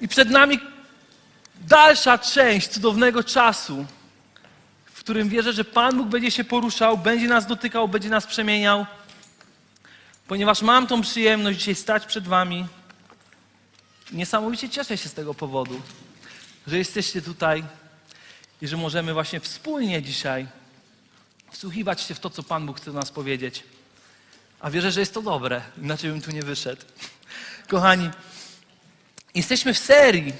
I przed nami dalsza część cudownego czasu, w którym wierzę, że Pan Bóg będzie się poruszał, będzie nas dotykał, będzie nas przemieniał. Ponieważ mam tą przyjemność dzisiaj stać przed Wami. Niesamowicie cieszę się z tego powodu, że jesteście tutaj i że możemy właśnie wspólnie dzisiaj wsłuchiwać się w to, co Pan Bóg chce do nas powiedzieć. A wierzę, że jest to dobre, inaczej bym tu nie wyszedł. Kochani, jesteśmy w serii,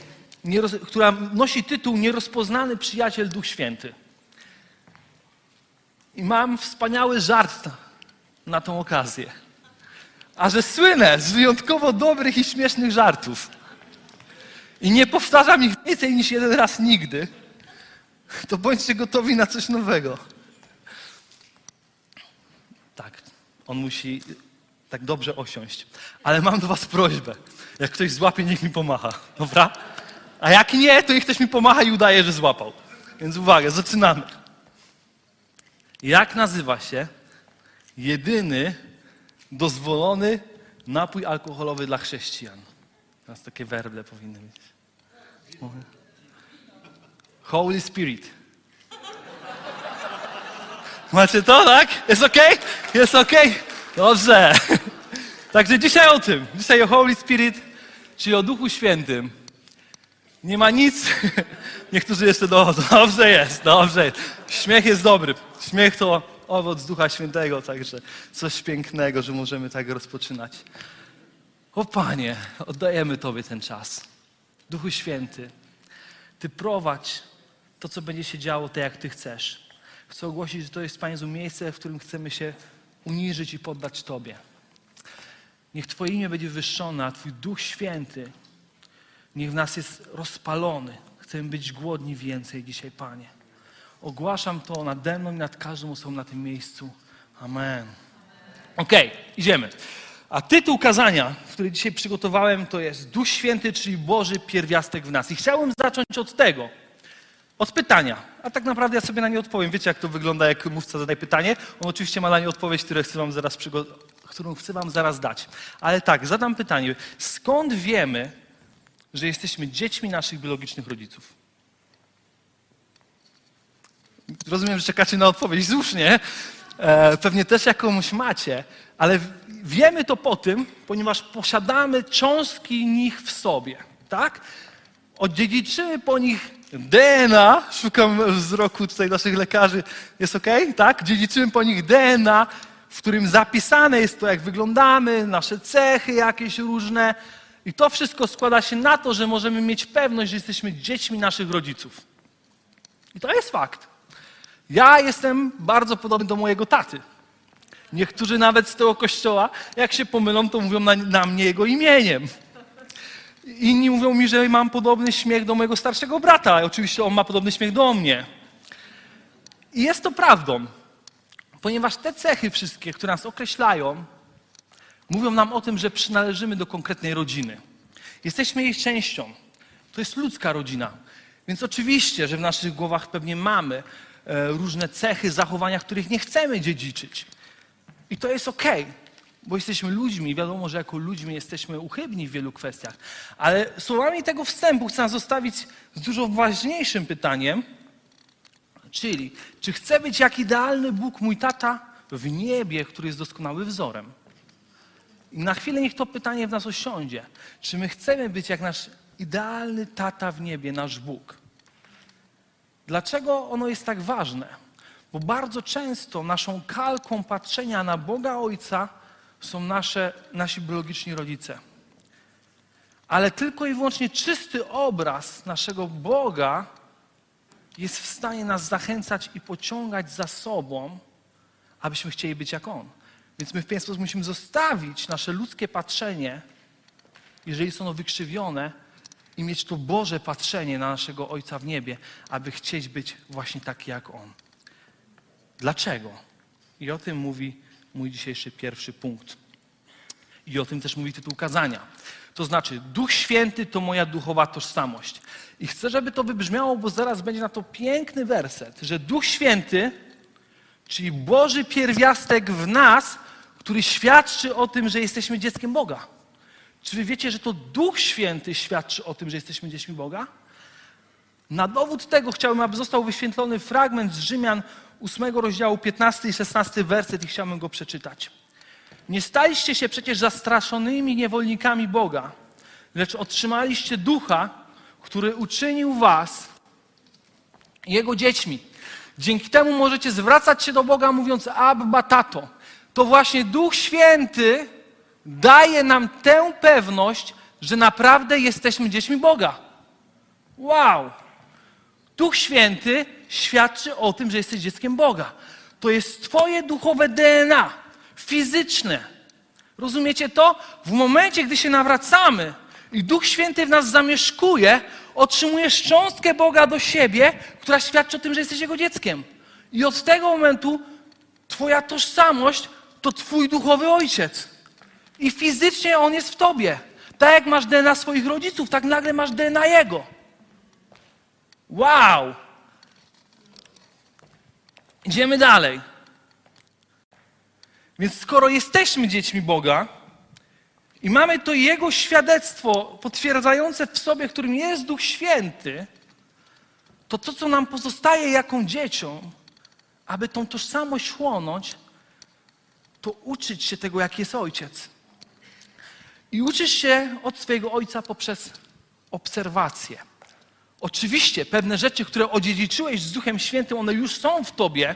która nosi tytuł Nierozpoznany przyjaciel Duch Święty. I mam wspaniały żart na tą okazję. A że słynę z wyjątkowo dobrych i śmiesznych żartów i nie powtarzam ich więcej niż jeden raz nigdy, to bądźcie gotowi na coś nowego. Tak, on musi tak dobrze osiąść. Ale mam do Was prośbę. Jak ktoś złapie, niech mi pomacha. Dobra? A jak nie, to niech ktoś mi pomacha i udaje, że złapał. Więc uwaga, zaczynamy. Jak nazywa się jedyny dozwolony napój alkoholowy dla chrześcijan? Teraz takie werble powinny być. Holy Spirit. Macie to, tak? Jest ok? Jest ok? Dobrze. Także dzisiaj o tym. Dzisiaj o Holy Spirit, czyli o Duchu Świętym. Nie ma nic. Niektórzy jeszcze do. Dobrze jest, dobrze jest. Śmiech jest dobry. Śmiech to owoc Ducha Świętego, także coś pięknego, że możemy tak rozpoczynać. O Panie, oddajemy Tobie ten czas. Duchu Święty, Ty prowadź to, co będzie się działo, tak jak Ty chcesz. Chcę ogłosić, że to jest, Panie, miejsce, w którym chcemy się uniżyć i poddać Tobie. Niech Twoje imię będzie wywyższone, a Twój Duch Święty niech w nas jest rozpalony. Chcemy być głodni więcej dzisiaj, Panie. Ogłaszam to nade mną i nad każdą osobą na tym miejscu. Amen. Okej, okay, idziemy. A tytuł kazania, który dzisiaj przygotowałem, to jest Duch Święty, czyli Boży pierwiastek w nas. I chciałbym zacząć od tego, od pytania. A tak naprawdę ja sobie na nie odpowiem. Wiecie, jak to wygląda, jak mówca zadaje pytanie? On oczywiście ma na nie odpowiedź, którą chcę wam zaraz, którą chcę wam zaraz dać. Ale tak, zadam pytanie. Skąd wiemy, że jesteśmy dziećmi naszych biologicznych rodziców? Rozumiem, że czekacie na odpowiedź. Słusznie. E, pewnie też jakąś macie. Ale wiemy to po tym, ponieważ posiadamy cząstki nich w sobie. Tak? Odziedziczymy po nich DNA, szukam wzroku tutaj naszych lekarzy, jest ok? Tak? Dziedziczymy po nich DNA, w którym zapisane jest to, jak wyglądamy, nasze cechy jakieś różne. I to wszystko składa się na to, że możemy mieć pewność, że jesteśmy dziećmi naszych rodziców. I to jest fakt. Ja jestem bardzo podobny do mojego taty. Niektórzy nawet z tego kościoła, jak się pomylą, to mówią na, na mnie jego imieniem. Inni mówią mi, że mam podobny śmiech do mojego starszego brata. Oczywiście on ma podobny śmiech do mnie. I jest to prawdą, ponieważ te cechy wszystkie, które nas określają, mówią nam o tym, że przynależymy do konkretnej rodziny. Jesteśmy jej częścią. To jest ludzka rodzina. Więc oczywiście, że w naszych głowach pewnie mamy e, różne cechy, zachowania, których nie chcemy dziedziczyć. I to jest okej. Bo jesteśmy ludźmi. Wiadomo, że jako ludźmi jesteśmy uchybni w wielu kwestiach. Ale słowami tego wstępu chcę zostawić z dużo ważniejszym pytaniem, czyli czy chcę być jak idealny Bóg, mój tata w niebie, który jest doskonały wzorem? I na chwilę niech to pytanie w nas osiądzie. Czy my chcemy być jak nasz idealny tata w niebie, nasz Bóg? Dlaczego ono jest tak ważne? Bo bardzo często naszą kalką patrzenia na Boga Ojca są nasze, nasi biologiczni rodzice. Ale tylko i wyłącznie czysty obraz naszego Boga jest w stanie nas zachęcać i pociągać za sobą, abyśmy chcieli być jak On. Więc my w pewien sposób musimy zostawić nasze ludzkie patrzenie, jeżeli jest ono wykrzywione, i mieć to Boże patrzenie na naszego Ojca w niebie, aby chcieć być właśnie taki jak On. Dlaczego? I o tym mówi mój dzisiejszy pierwszy punkt. I o tym też mówi tytuł kazania. To znaczy, Duch Święty to moja duchowa tożsamość. I chcę, żeby to wybrzmiało, bo zaraz będzie na to piękny werset, że Duch Święty, czyli Boży pierwiastek w nas, który świadczy o tym, że jesteśmy dzieckiem Boga. Czy wy wiecie, że to Duch Święty świadczy o tym, że jesteśmy dziećmi Boga? Na dowód tego chciałbym, aby został wyświetlony fragment z Rzymian 8 rozdziału 15 i 16 werset i chciałbym go przeczytać. Nie staliście się przecież zastraszonymi niewolnikami Boga, lecz otrzymaliście ducha, który uczynił was jego dziećmi. Dzięki temu możecie zwracać się do Boga mówiąc Abba, tato. To właśnie Duch Święty daje nam tę pewność, że naprawdę jesteśmy dziećmi Boga. Wow! Duch Święty świadczy o tym, że jesteś dzieckiem Boga. To jest Twoje duchowe DNA, fizyczne. Rozumiecie to? W momencie, gdy się nawracamy i Duch Święty w nas zamieszkuje, otrzymujesz cząstkę Boga do siebie, która świadczy o tym, że jesteś Jego dzieckiem. I od tego momentu Twoja tożsamość to Twój duchowy ojciec. I fizycznie On jest w Tobie. Tak jak masz DNA swoich rodziców, tak nagle masz DNA Jego. Wow! Idziemy dalej. Więc skoro jesteśmy dziećmi Boga i mamy to Jego świadectwo potwierdzające w sobie, którym jest Duch Święty, to to, co nam pozostaje jaką dzieciom, aby tą tożsamość chłonąć, to uczyć się tego, jaki jest Ojciec. I uczysz się od swojego Ojca poprzez obserwację. Oczywiście pewne rzeczy, które odziedziczyłeś z Duchem Świętym, one już są w tobie.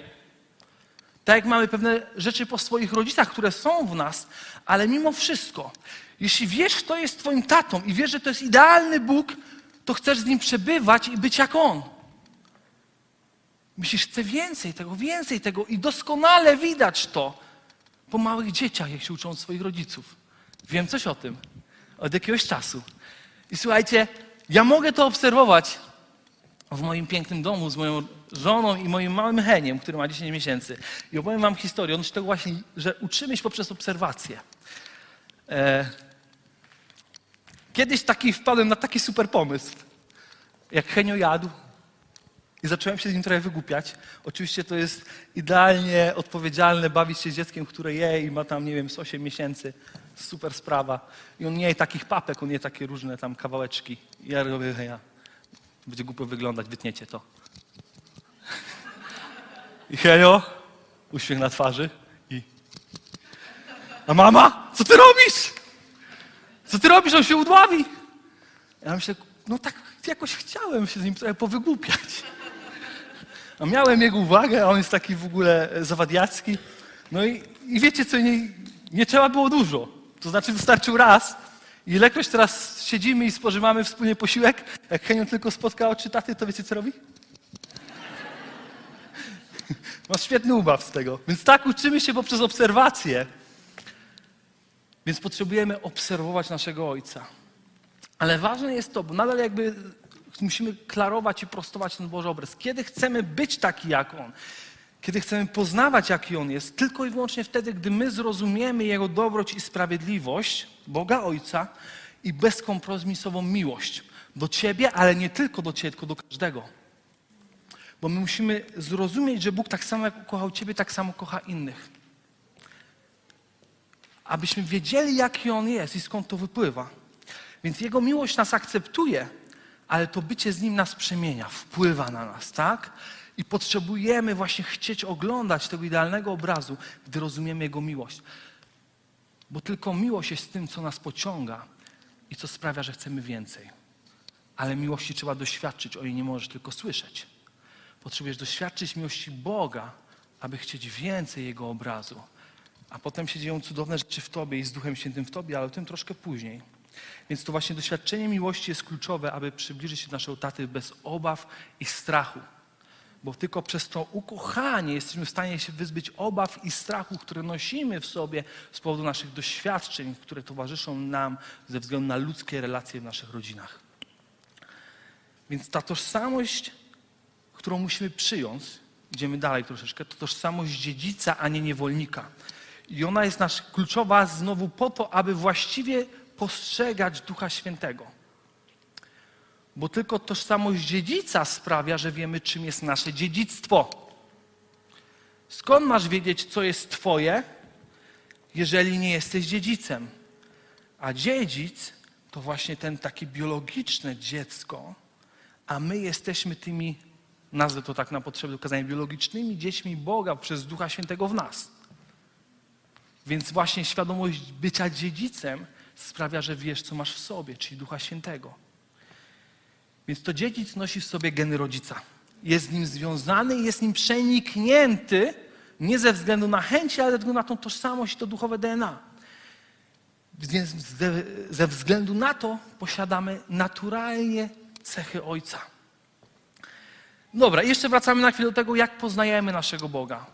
Tak jak mamy pewne rzeczy po swoich rodzicach, które są w nas, ale mimo wszystko, jeśli wiesz, kto jest twoim tatą i wiesz, że to jest idealny Bóg, to chcesz z nim przebywać i być jak on. Myślisz, chcę więcej tego, więcej tego i doskonale widać to po małych dzieciach, jak się uczą swoich rodziców. Wiem coś o tym od jakiegoś czasu. I słuchajcie, ja mogę to obserwować w moim pięknym domu z moją żoną i moim małym Heniem, który ma 10 miesięcy. I opowiem wam historię odnośnie tego właśnie, że uczymy się poprzez obserwację. E... Kiedyś taki wpadłem na taki super pomysł. Jak Henio jadł i zacząłem się z nim trochę wygłupiać. Oczywiście to jest idealnie odpowiedzialne bawić się z dzieckiem, które je i ma tam, nie wiem, z 8 miesięcy super sprawa. I on nie je takich papek, on je takie różne tam kawałeczki. I ja robię, ja. Będzie głupio wyglądać, wytniecie to. I Henio, uśmiech na twarzy i... A mama, co ty robisz? Co ty robisz? On się udławi. Ja myślę, no tak jakoś chciałem się z nim trochę powygłupiać. A miałem jego uwagę, a on jest taki w ogóle zawadiacki. No i, i wiecie co, nie, nie trzeba było dużo. To znaczy wystarczył raz. I ilekroć teraz siedzimy i spożywamy wspólnie posiłek, jak Heniu tylko spotka oczy taty, to wiecie co robi? Masz świetny ubaw z tego. Więc tak uczymy się poprzez obserwację. Więc potrzebujemy obserwować naszego Ojca. Ale ważne jest to, bo nadal jakby musimy klarować i prostować ten Boży obraz. Kiedy chcemy być taki jak On, kiedy chcemy poznawać, jaki On jest, tylko i wyłącznie wtedy, gdy my zrozumiemy Jego dobroć i sprawiedliwość, Boga Ojca i bezkompromisową miłość do Ciebie, ale nie tylko do Ciebie, tylko do każdego. Bo my musimy zrozumieć, że Bóg tak samo jak ukochał Ciebie, tak samo kocha innych. Abyśmy wiedzieli, jaki On jest i skąd to wypływa. Więc Jego miłość nas akceptuje, ale to bycie z Nim nas przemienia, wpływa na nas, tak? I potrzebujemy właśnie chcieć oglądać tego idealnego obrazu, gdy rozumiemy Jego miłość. Bo tylko miłość jest tym, co nas pociąga i co sprawia, że chcemy więcej. Ale miłości trzeba doświadczyć, o niej nie możesz tylko słyszeć. Potrzebujesz doświadczyć miłości Boga, aby chcieć więcej Jego obrazu. A potem się dzieją cudowne rzeczy w Tobie i z Duchem Świętym w Tobie, ale o tym troszkę później. Więc to właśnie doświadczenie miłości jest kluczowe, aby przybliżyć się do naszego taty bez obaw i strachu. Bo tylko przez to ukochanie jesteśmy w stanie się wyzbyć obaw i strachu, które nosimy w sobie z powodu naszych doświadczeń, które towarzyszą nam ze względu na ludzkie relacje w naszych rodzinach. Więc ta tożsamość, którą musimy przyjąć, idziemy dalej troszeczkę, to tożsamość dziedzica, a nie niewolnika. I ona jest nasz kluczowa znowu po to, aby właściwie postrzegać Ducha Świętego. Bo tylko tożsamość dziedzica sprawia, że wiemy, czym jest nasze dziedzictwo. Skąd masz wiedzieć, co jest Twoje, jeżeli nie jesteś dziedzicem? A dziedzic to właśnie ten takie biologiczne dziecko, a my jesteśmy tymi, nazwę to tak na potrzeby ukazania, biologicznymi dziećmi Boga przez Ducha Świętego w nas. Więc właśnie świadomość bycia dziedzicem sprawia, że wiesz, co masz w sobie, czyli Ducha Świętego. Więc to dziedzic nosi w sobie geny rodzica. Jest z nim związany jest nim przeniknięty, nie ze względu na chęci, ale ze względu na tą tożsamość i to duchowe DNA. Ze, ze względu na to posiadamy naturalnie cechy Ojca. Dobra, jeszcze wracamy na chwilę do tego, jak poznajemy naszego Boga.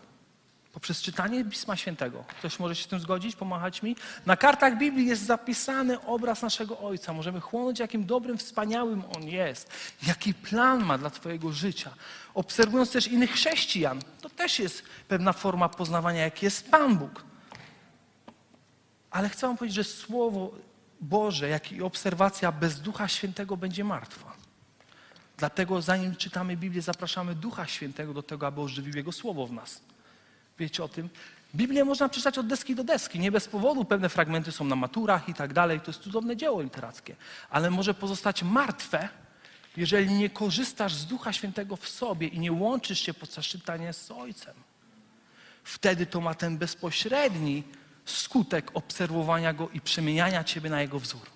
Poprzez czytanie Pisma Świętego. Ktoś może się z tym zgodzić, pomachać mi? Na kartach Biblii jest zapisany obraz naszego Ojca. Możemy chłonąć, jakim dobrym, wspaniałym On jest. Jaki plan ma dla Twojego życia. Obserwując też innych chrześcijan, to też jest pewna forma poznawania, jaki jest Pan Bóg. Ale chcę Wam powiedzieć, że Słowo Boże, jak i obserwacja bez Ducha Świętego będzie martwa. Dlatego zanim czytamy Biblię, zapraszamy Ducha Świętego do tego, aby ożywił Jego Słowo w nas. Wiecie o tym? Biblię można przeczytać od deski do deski. Nie bez powodu pewne fragmenty są na maturach i tak dalej. To jest cudowne dzieło literackie. Ale może pozostać martwe, jeżeli nie korzystasz z Ducha Świętego w sobie i nie łączysz się podczas czytania z Ojcem. Wtedy to ma ten bezpośredni skutek obserwowania Go i przemieniania Ciebie na Jego wzór.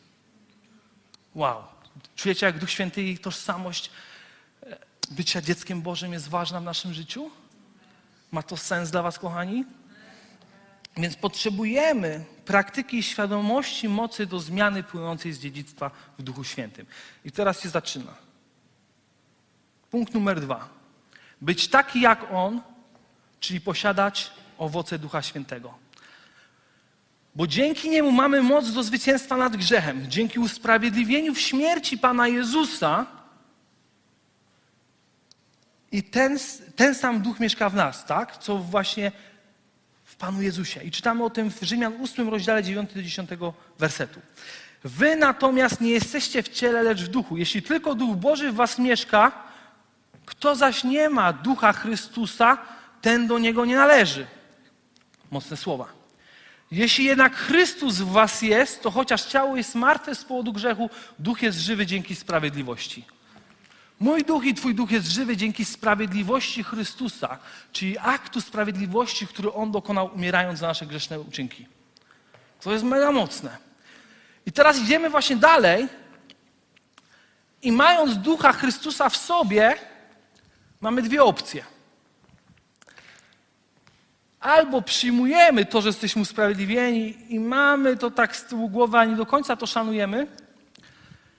Wow. Czujecie, jak Duch Święty i tożsamość e, bycia dzieckiem Bożym jest ważna w naszym życiu? Ma to sens dla Was, kochani? Więc potrzebujemy praktyki i świadomości mocy do zmiany płynącej z dziedzictwa w Duchu Świętym. I teraz się zaczyna. Punkt numer dwa. Być taki jak On, czyli posiadać owoce Ducha Świętego. Bo dzięki niemu mamy moc do zwycięstwa nad grzechem. Dzięki usprawiedliwieniu w śmierci Pana Jezusa i ten, ten sam duch mieszka w nas, tak? Co właśnie w Panu Jezusie. I czytamy o tym w Rzymian 8 rozdziale 9 do 10 wersetu. Wy natomiast nie jesteście w ciele, lecz w duchu. Jeśli tylko Duch Boży w was mieszka, kto zaś nie ma Ducha Chrystusa, ten do niego nie należy. Mocne słowa. Jeśli jednak Chrystus w was jest, to chociaż ciało jest martwe z powodu grzechu, duch jest żywy dzięki sprawiedliwości. Mój duch i Twój duch jest żywy dzięki sprawiedliwości Chrystusa, czyli aktu sprawiedliwości, który On dokonał umierając za nasze grzeszne uczynki. To jest mega mocne. I teraz idziemy właśnie dalej i mając ducha Chrystusa w sobie, mamy dwie opcje. Albo przyjmujemy to, że jesteśmy usprawiedliwieni i mamy to tak z tyłu głowy, a nie do końca to szanujemy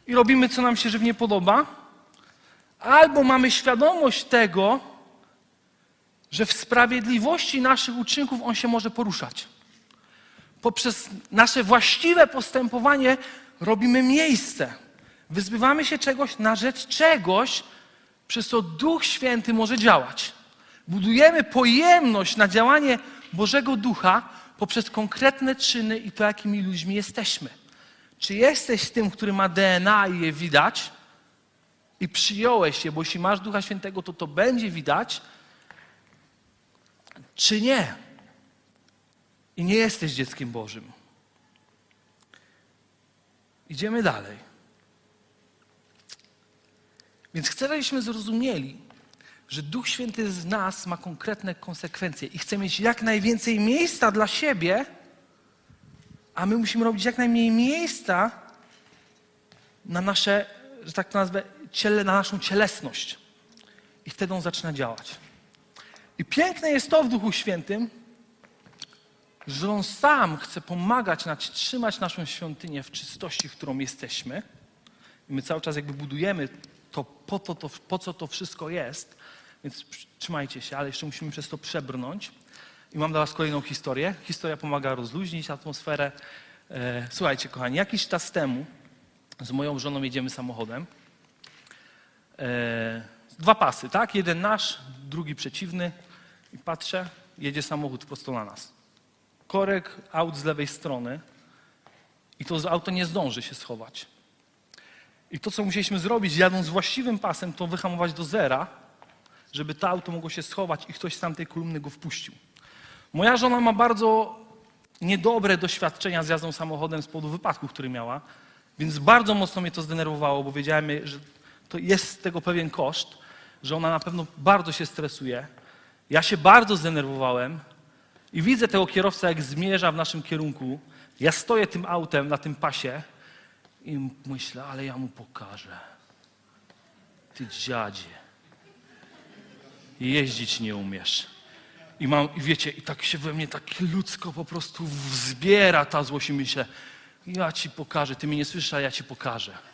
i robimy, co nam się żywnie podoba, Albo mamy świadomość tego, że w sprawiedliwości naszych uczynków On się może poruszać. Poprzez nasze właściwe postępowanie robimy miejsce. Wyzbywamy się czegoś na rzecz czegoś, przez co Duch Święty może działać. Budujemy pojemność na działanie Bożego Ducha poprzez konkretne czyny i to, jakimi ludźmi jesteśmy. Czy jesteś tym, który ma DNA i je widać? I przyjąłeś je, bo jeśli masz Ducha Świętego, to to będzie widać, czy nie. I nie jesteś dzieckiem Bożym. Idziemy dalej. Więc chcę, żebyśmy zrozumieli, że Duch Święty z nas ma konkretne konsekwencje i chce mieć jak najwięcej miejsca dla siebie, a my musimy robić jak najmniej miejsca na nasze, że tak to nazwę, ciele, na naszą cielesność. I wtedy on zaczyna działać. I piękne jest to w Duchu Świętym, że On sam chce pomagać nam trzymać naszą świątynię w czystości, którą jesteśmy. I my cały czas jakby budujemy to po, to, to, po co to wszystko jest. Więc trzymajcie się, ale jeszcze musimy przez to przebrnąć. I mam dla Was kolejną historię. Historia pomaga rozluźnić atmosferę. E, słuchajcie, kochani, jakiś czas temu z moją żoną jedziemy samochodem dwa pasy, tak? Jeden nasz, drugi przeciwny. I patrzę, jedzie samochód prosto na nas. Korek aut z lewej strony i to auto nie zdąży się schować. I to, co musieliśmy zrobić, jadąc właściwym pasem, to wyhamować do zera, żeby to auto mogło się schować i ktoś z tamtej kolumny go wpuścił. Moja żona ma bardzo niedobre doświadczenia z jazdą samochodem z powodu wypadku, który miała, więc bardzo mocno mnie to zdenerwowało, bo wiedziałem, że to jest z tego pewien koszt, że ona na pewno bardzo się stresuje. Ja się bardzo zdenerwowałem i widzę tego kierowcę, jak zmierza w naszym kierunku. Ja stoję tym autem na tym pasie i myślę, ale ja mu pokażę. Ty dziadzie. Jeździć nie umiesz. I mam, i wiecie, i tak się we mnie tak ludzko po prostu wzbiera ta złość i myślę, ja ci pokażę, ty mnie nie słyszysz, ja ci pokażę.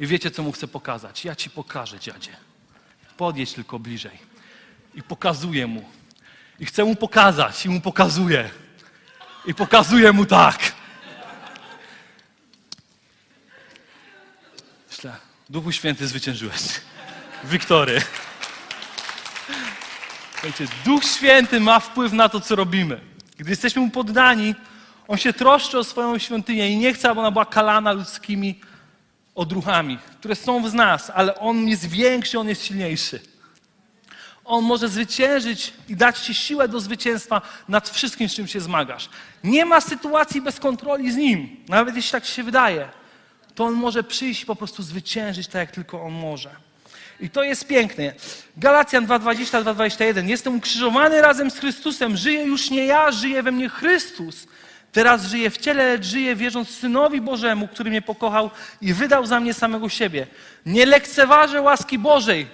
I wiecie, co mu chcę pokazać? Ja ci pokażę, dziadzie. Podjedź tylko bliżej. I pokazuję mu. I chcę mu pokazać, i mu pokazuję. I pokazuję mu tak. Myślę, Duchu Święty zwyciężyłeś. Wiktory. Słuchajcie, Duch Święty ma wpływ na to, co robimy. Gdy jesteśmy mu poddani, on się troszczy o swoją świątynię i nie chce, aby ona była kalana ludzkimi odruchami, które są w nas, ale on jest większy, on jest silniejszy. On może zwyciężyć i dać ci siłę do zwycięstwa nad wszystkim, z czym się zmagasz. Nie ma sytuacji bez kontroli z nim, nawet jeśli tak się wydaje. To on może przyjść i po prostu zwyciężyć tak, jak tylko on może. I to jest piękne. Galacjan 2:20, 2:21. Jestem ukrzyżowany razem z Chrystusem. Żyję już nie ja, żyje we mnie Chrystus. Teraz żyję w ciele, lecz żyję wierząc Synowi Bożemu, który mnie pokochał i wydał za mnie samego siebie. Nie lekceważę łaski Bożej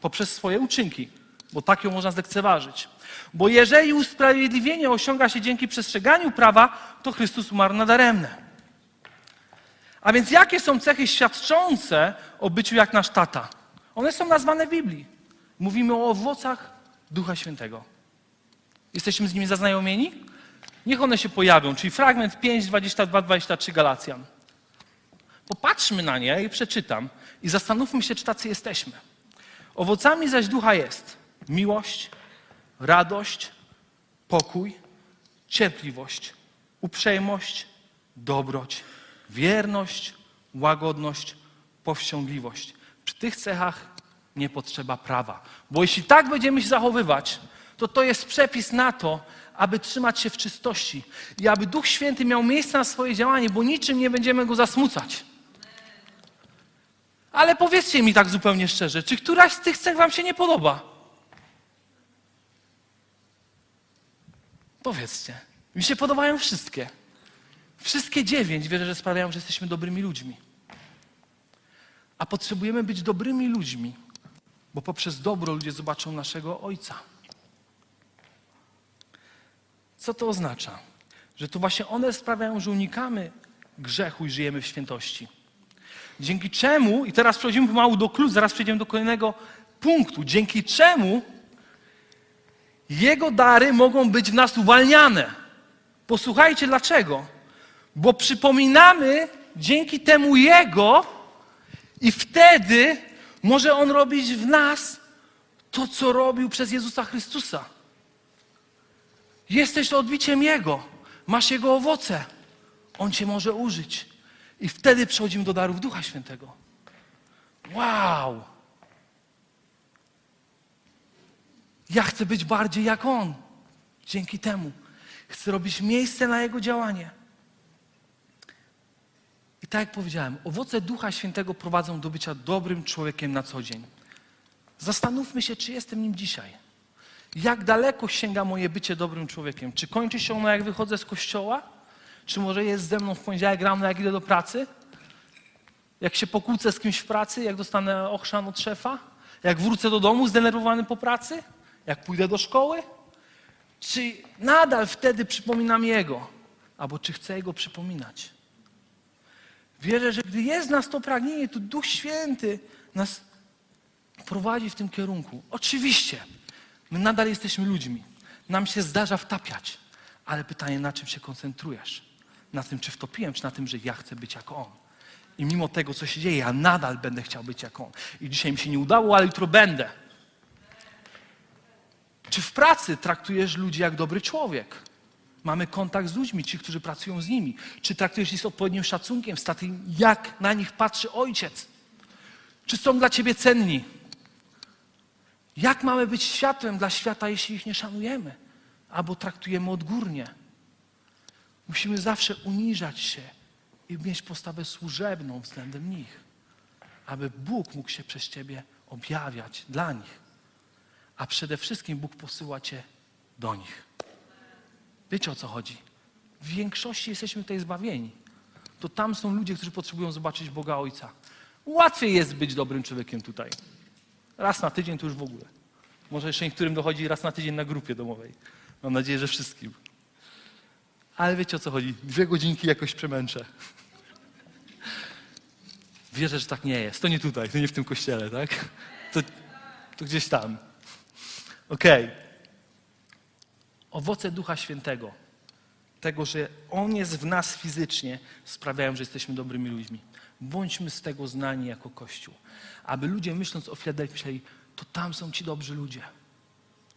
poprzez swoje uczynki, bo tak ją można zlekceważyć. Bo jeżeli usprawiedliwienie osiąga się dzięki przestrzeganiu prawa, to Chrystus umarł nadaremne. A więc jakie są cechy świadczące o byciu jak nasz tata? One są nazwane w Biblii. Mówimy o owocach Ducha Świętego. Jesteśmy z nimi zaznajomieni? Niech one się pojawią, czyli fragment 5, 22, 23 Galacjan. Popatrzmy na nie i przeczytam i zastanówmy się, czy tacy jesteśmy. Owocami zaś ducha jest miłość, radość, pokój, cierpliwość, uprzejmość, dobroć, wierność, łagodność, powściągliwość. Przy tych cechach nie potrzeba prawa. Bo jeśli tak będziemy się zachowywać, to to jest przepis na to, aby trzymać się w czystości i aby Duch Święty miał miejsce na swoje działanie, bo niczym nie będziemy go zasmucać. Ale powiedzcie mi tak zupełnie szczerze, czy któraś z tych cech wam się nie podoba? Powiedzcie. Mi się podobają wszystkie. Wszystkie dziewięć wierzę, że sprawiają, że jesteśmy dobrymi ludźmi. A potrzebujemy być dobrymi ludźmi, bo poprzez dobro ludzie zobaczą naszego Ojca. Co to oznacza? Że to właśnie one sprawiają, że unikamy grzechu i żyjemy w świętości. Dzięki czemu, i teraz przechodzimy pomału do klucz, zaraz przejdziemy do kolejnego punktu, dzięki czemu Jego dary mogą być w nas uwalniane. Posłuchajcie dlaczego. Bo przypominamy dzięki temu Jego i wtedy może On robić w nas to, co robił przez Jezusa Chrystusa. Jesteś odbiciem Jego, masz Jego owoce. On Cię może użyć. I wtedy przechodzimy do darów Ducha Świętego. Wow! Ja chcę być bardziej jak On. Dzięki temu. Chcę robić miejsce na Jego działanie. I tak jak powiedziałem, owoce Ducha Świętego prowadzą do bycia dobrym człowiekiem na co dzień. Zastanówmy się, czy jestem nim dzisiaj. Jak daleko sięga moje bycie dobrym człowiekiem? Czy kończy się ono, jak wychodzę z kościoła? Czy może jest ze mną w poniedziałek rano, jak idę do pracy? Jak się pokłócę z kimś w pracy, jak dostanę ochrzan od szefa? Jak wrócę do domu zdenerwowany po pracy? Jak pójdę do szkoły? Czy nadal wtedy przypominam Jego? Albo czy chcę Jego przypominać? Wierzę, że gdy jest w nas to pragnienie, to Duch Święty nas prowadzi w tym kierunku. Oczywiście, my nadal jesteśmy ludźmi. Nam się zdarza wtapiać, ale pytanie, na czym się koncentrujesz? Na tym, czy wtopiłem, czy na tym, że ja chcę być jak On? I mimo tego, co się dzieje, ja nadal będę chciał być jak On. I dzisiaj mi się nie udało, ale jutro będę. Czy w pracy traktujesz ludzi jak dobry człowiek? Mamy kontakt z ludźmi, ci, którzy pracują z nimi. Czy traktujesz ich z odpowiednim szacunkiem, z takim, jak na nich patrzy ojciec? Czy są dla ciebie cenni? Jak mamy być światłem dla świata, jeśli ich nie szanujemy? Albo traktujemy odgórnie? Musimy zawsze uniżać się i mieć postawę służebną względem nich, aby Bóg mógł się przez ciebie objawiać dla nich. A przede wszystkim Bóg posyła cię do nich. Wiecie o co chodzi? W większości jesteśmy tutaj zbawieni. To tam są ludzie, którzy potrzebują zobaczyć Boga Ojca. Łatwiej jest być dobrym człowiekiem tutaj. Raz na tydzień to już w ogóle. Może jeszcze niektórym dochodzi raz na tydzień na grupie domowej. Mam nadzieję, że wszystkim. Ale wiecie o co chodzi? Dwie godzinki jakoś przemęczę. Wierzę, że tak nie jest. To nie tutaj, to nie w tym kościele, tak? To, to gdzieś tam. Okej. Okay. Owoce Ducha Świętego, tego, że On jest w nas fizycznie, sprawiają, że jesteśmy dobrymi ludźmi. Bądźmy z tego znani jako Kościół. Aby ludzie myśląc o Filadelfii myśleli, to tam są ci dobrzy ludzie.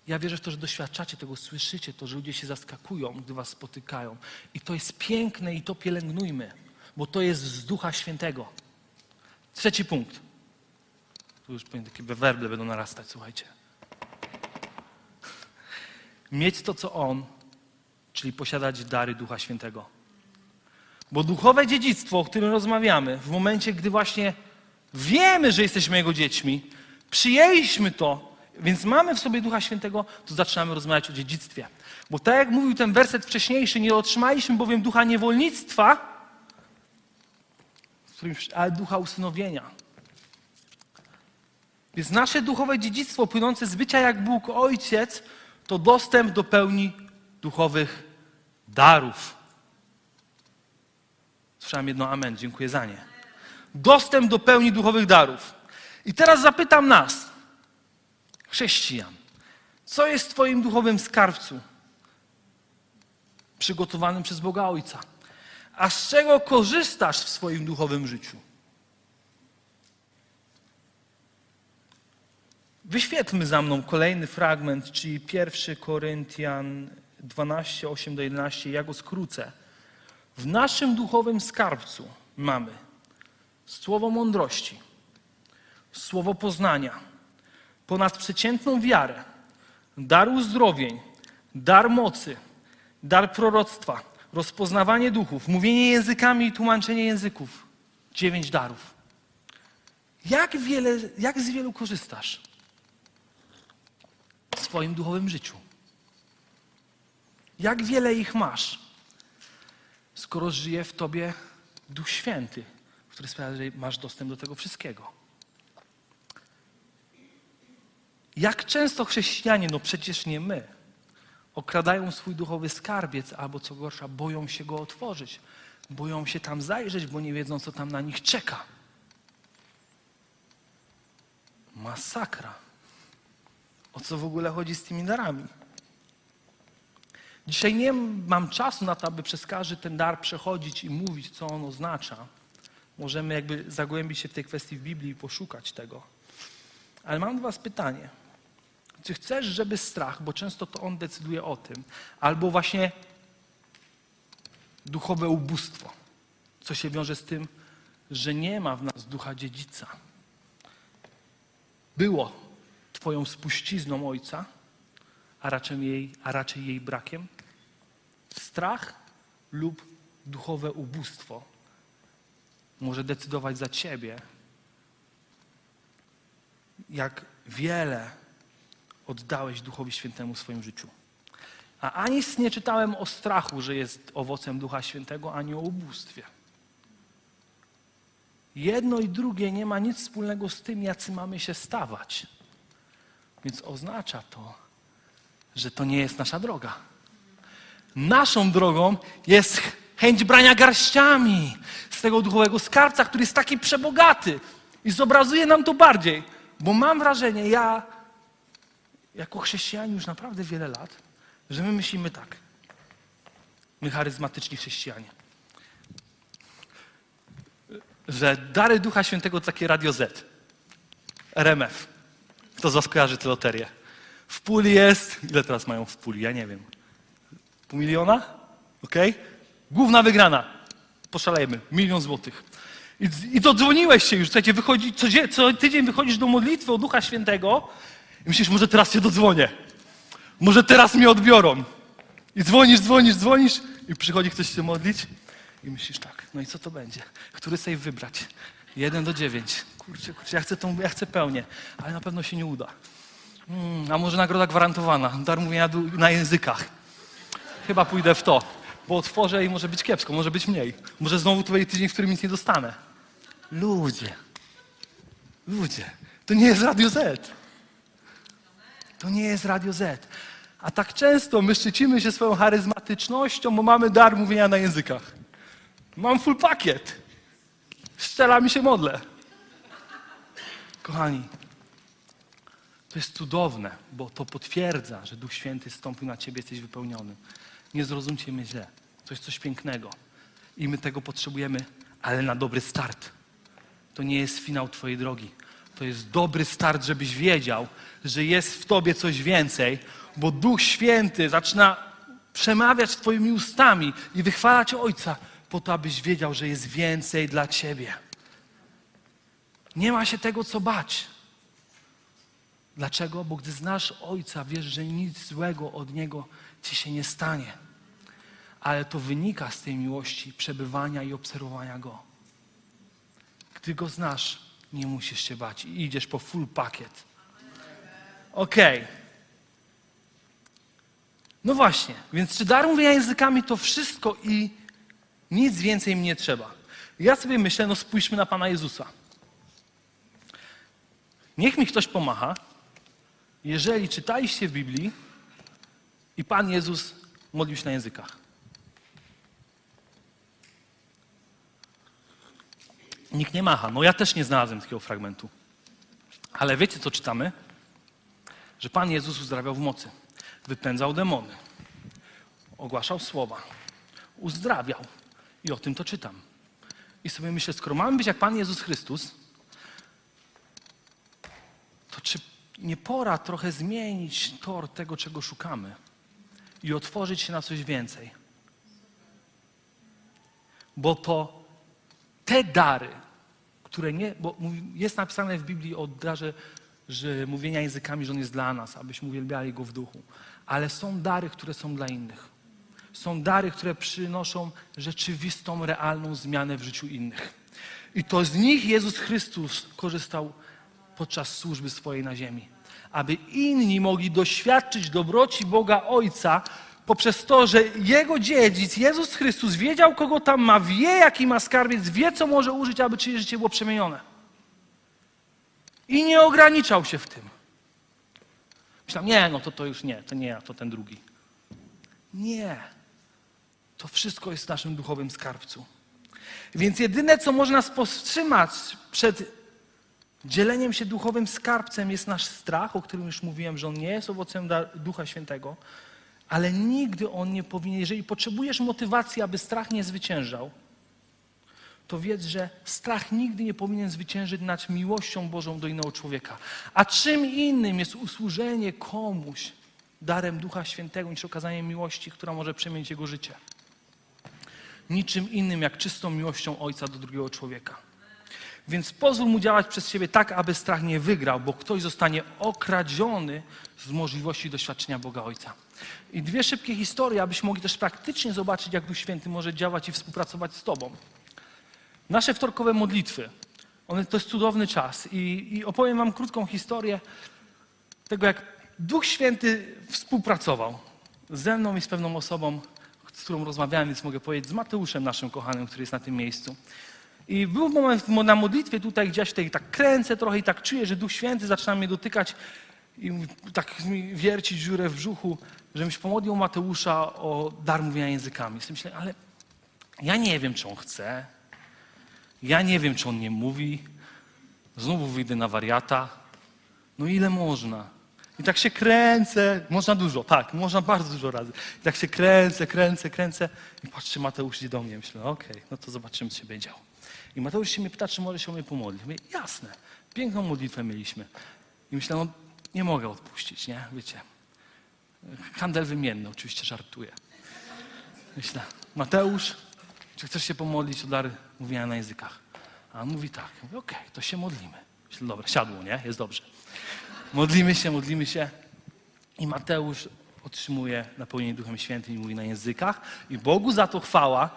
Ja wierzę w to, że doświadczacie tego, słyszycie to, że ludzie się zaskakują, gdy was spotykają. I to jest piękne i to pielęgnujmy, bo to jest z Ducha Świętego. Trzeci punkt. Tu już takie werble będą narastać, słuchajcie. Mieć to, co On, czyli posiadać dary Ducha Świętego. Bo duchowe dziedzictwo, o którym rozmawiamy, w momencie, gdy właśnie wiemy, że jesteśmy Jego dziećmi, przyjęliśmy to, więc mamy w sobie Ducha Świętego, to zaczynamy rozmawiać o dziedzictwie. Bo tak jak mówił ten werset wcześniejszy, nie otrzymaliśmy bowiem ducha niewolnictwa, ale ducha usynowienia. Więc nasze duchowe dziedzictwo płynące z bycia jak Bóg Ojciec to dostęp do pełni duchowych darów. Słyszałem jedno amen, dziękuję za nie. Dostęp do pełni duchowych darów. I teraz zapytam nas, chrześcijan, co jest w Twoim duchowym skarbcu przygotowanym przez Boga Ojca? A z czego korzystasz w swoim duchowym życiu? Wyświetlmy za mną kolejny fragment, czyli 1 Koryntian 12, 8 do 11. Ja go skrócę. W naszym duchowym skarbcu mamy słowo mądrości, słowo poznania, ponadprzeciętną wiarę, dar uzdrowień, dar mocy, dar proroctwa, rozpoznawanie duchów, mówienie językami i tłumaczenie języków. Dziewięć darów. Jak, wiele, jak z wielu korzystasz w swoim duchowym życiu? Jak wiele ich masz, skoro żyje w tobie Duch Święty, który sprawia, że masz dostęp do tego wszystkiego? Jak często chrześcijanie, no przecież nie my, okradają swój duchowy skarbiec, albo co gorsza, boją się go otworzyć, boją się tam zajrzeć, bo nie wiedzą, co tam na nich czeka. Masakra. O co w ogóle chodzi z tymi darami? Dzisiaj nie mam czasu na to, aby przez każdy ten dar przechodzić i mówić, co on oznacza. Możemy jakby zagłębić się w tej kwestii w Biblii i poszukać tego. Ale mam do Was pytanie. Czy chcesz, żeby strach, bo często to on decyduje o tym, albo właśnie duchowe ubóstwo, co się wiąże z tym, że nie ma w nas ducha dziedzica. Było Twoją spuścizną Ojca, a raczej jej, a raczej jej brakiem. Strach lub duchowe ubóstwo może decydować za Ciebie, jak wiele oddałeś Duchowi Świętemu w swoim życiu. A ani nie czytałem o strachu, że jest owocem Ducha Świętego, ani o ubóstwie. Jedno i drugie nie ma nic wspólnego z tym, jacy mamy się stawać. Więc oznacza to, że to nie jest nasza droga. Naszą drogą jest chęć brania garściami z tego duchowego skarbca, który jest taki przebogaty. I zobrazuje nam to bardziej, bo mam wrażenie, ja jako chrześcijanie już naprawdę wiele lat, że my myślimy tak. My charyzmatyczni chrześcijanie. że dary Ducha Świętego to takie Radio Z. RMF. Kto z Was kojarzy tę loterię? W puli jest. Ile teraz mają w puli? Ja nie wiem. Pół miliona? Okej? Główna wygrana. Poszalejmy. Milion złotych. I, I to dzwoniłeś się już. Słuchajcie, wychodzi, co, co tydzień wychodzisz do modlitwy o Ducha Świętego i myślisz, może teraz się dodzwonię. Może teraz mnie odbiorą. I dzwonisz, dzwonisz, dzwonisz i przychodzi ktoś się modlić i myślisz tak, no i co to będzie? Który save wybrać? Jeden do dziewięć. Kurczę, kurczę, ja chcę, tą, ja chcę pełnię, ale na pewno się nie uda. Mm, a może nagroda gwarantowana, dar mówienia na językach. Chyba pójdę w to, bo otworzę i może być kiepsko, może być mniej. Może znowu to będzie tydzień, w którym nic nie dostanę. Ludzie, ludzie, to nie jest Radio Z. To nie jest Radio Z. A tak często my szczycimy się swoją charyzmatycznością, bo mamy dar mówienia na językach. Mam full pakiet. Szczelami się modlę. Kochani, to jest cudowne, bo to potwierdza, że Duch Święty stąpił na ciebie, jesteś wypełniony. Nie zrozumcie mnie źle. To jest coś pięknego. I my tego potrzebujemy, ale na dobry start. To nie jest finał twojej drogi. To jest dobry start, żebyś wiedział, że jest w tobie coś więcej, bo Duch Święty zaczyna przemawiać twoimi ustami i wychwalać Ojca po to, abyś wiedział, że jest więcej dla ciebie. Nie ma się tego co bać. Dlaczego? Bo gdy znasz Ojca, wiesz, że nic złego od Niego ci się nie stanie. Ale to wynika z tej miłości, przebywania i obserwowania Go. Gdy Go znasz, nie musisz się bać i idziesz po full pakiet. Okej. No właśnie, więc czy dar mówienia językami to wszystko i nic więcej mi nie trzeba. Ja sobie myślę, no spójrzmy na Pana Jezusa. Niech mi ktoś pomacha, jeżeli czytaliście w Biblii i Pan Jezus modlił się na językach. Nikt nie macha. No ja też nie znalazłem takiego fragmentu. Ale wiecie, co czytamy? Że Pan Jezus uzdrawiał w mocy. Wypędzał demony. Ogłaszał słowa. Uzdrawiał. I o tym to czytam. I sobie myślę, skoro mamy być jak Pan Jezus Chrystus, to czy nie pora trochę zmienić tor tego, czego szukamy i otworzyć się na coś więcej? Bo to te dary, które nie, bo jest napisane w Biblii o darze że mówienia językami, że on jest dla nas, abyśmy uwielbiali go w duchu. Ale są dary, które są dla innych. Są dary, które przynoszą rzeczywistą, realną zmianę w życiu innych. I to z nich Jezus Chrystus korzystał podczas służby swojej na ziemi. Aby inni mogli doświadczyć dobroci Boga Ojca poprzez to, że Jego dziedzic, Jezus Chrystus, wiedział, kogo tam ma, wie, jaki ma skarbiec, wie, co może użyć, aby czyjeś życie było przemienione. I nie ograniczał się w tym. Myślałem, nie, no to to już nie, to nie ja, to ten drugi. Nie. To wszystko jest w naszym duchowym skarbcu. Więc jedyne, co może nas powstrzymać przed dzieleniem się duchowym skarbcem, jest nasz strach, o którym już mówiłem, że on nie jest owocem Ducha Świętego, ale nigdy on nie powinien, jeżeli potrzebujesz motywacji, aby strach nie zwyciężał, to wiedz, że strach nigdy nie powinien zwyciężyć nad miłością Bożą do innego człowieka. A czym innym jest usłużenie komuś darem Ducha Świętego niż okazanie miłości, która może przemienić jego życie. Niczym innym jak czystą miłością Ojca do drugiego człowieka. Więc pozwól mu działać przez siebie tak, aby strach nie wygrał, bo ktoś zostanie okradziony z możliwości doświadczenia Boga Ojca. I dwie szybkie historie, abyśmy mogli też praktycznie zobaczyć, jak Duch Święty może działać i współpracować z Tobą. Nasze wtorkowe modlitwy, one, to jest cudowny czas. I, I opowiem Wam krótką historię tego, jak Duch Święty współpracował ze mną i z pewną osobą, z którą rozmawiałem, więc mogę powiedzieć, z Mateuszem, naszym kochanym, który jest na tym miejscu. I był moment na modlitwie tutaj, gdzieś tutaj tak kręcę trochę i tak czuję, że Duch Święty zaczyna mnie dotykać i tak mi wiercić dziurę w brzuchu, żebym się pomodlił Mateusza o dar mówienia językami. I myślę, ale ja nie wiem, czy on chce, ja nie wiem, czy on nie mówi, znowu wyjdę na wariata. No ile można? I tak się kręcę, można dużo, tak, można bardzo dużo razy. I tak się kręcę, kręcę, kręcę i patrzę, Mateusz idzie do mnie. Myślę, okej, no to zobaczymy, co się będzie działo. I Mateusz się mnie pyta, czy może się o mnie pomodlić. Mówię, jasne, piękną modlitwę mieliśmy. I myślę, no nie mogę odpuścić, nie? Wiecie, handel wymienny, oczywiście żartuję. Myślę, Mateusz, czy chcesz się pomodlić o dar mówienia na językach? A on mówi tak. Mówię, okej, to się modlimy. Myślę, dobra, siadło, nie? Jest dobrze. Modlimy się, modlimy się. I Mateusz otrzymuje napełnienie Duchem Świętym i mówi na językach. I Bogu za to chwała.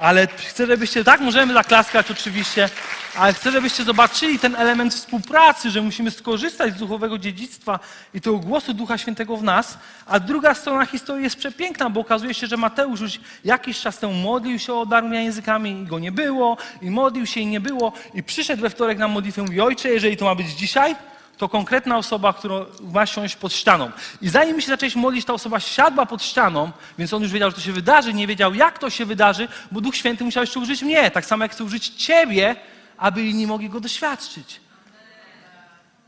Ale chcę, żebyście, tak, możemy zaklaskać oczywiście, ale chcę, żebyście zobaczyli ten element współpracy, że musimy skorzystać z duchowego dziedzictwa i tego głosu Ducha Świętego w nas. A druga strona historii jest przepiękna, bo okazuje się, że Mateusz już jakiś czas temu modlił się o dar językami i go nie było, i modlił się i nie było. I przyszedł we wtorek na modlitwę i mówi, ojcze, jeżeli to ma być dzisiaj, to konkretna osoba, która ma siąść pod ścianą. I zanim się zaczęliśmy modlić, ta osoba siadła pod ścianą, więc on już wiedział, że to się wydarzy, nie wiedział, jak to się wydarzy, bo Duch Święty musiał jeszcze użyć mnie, tak samo jak chce użyć ciebie, aby inni mogli go doświadczyć.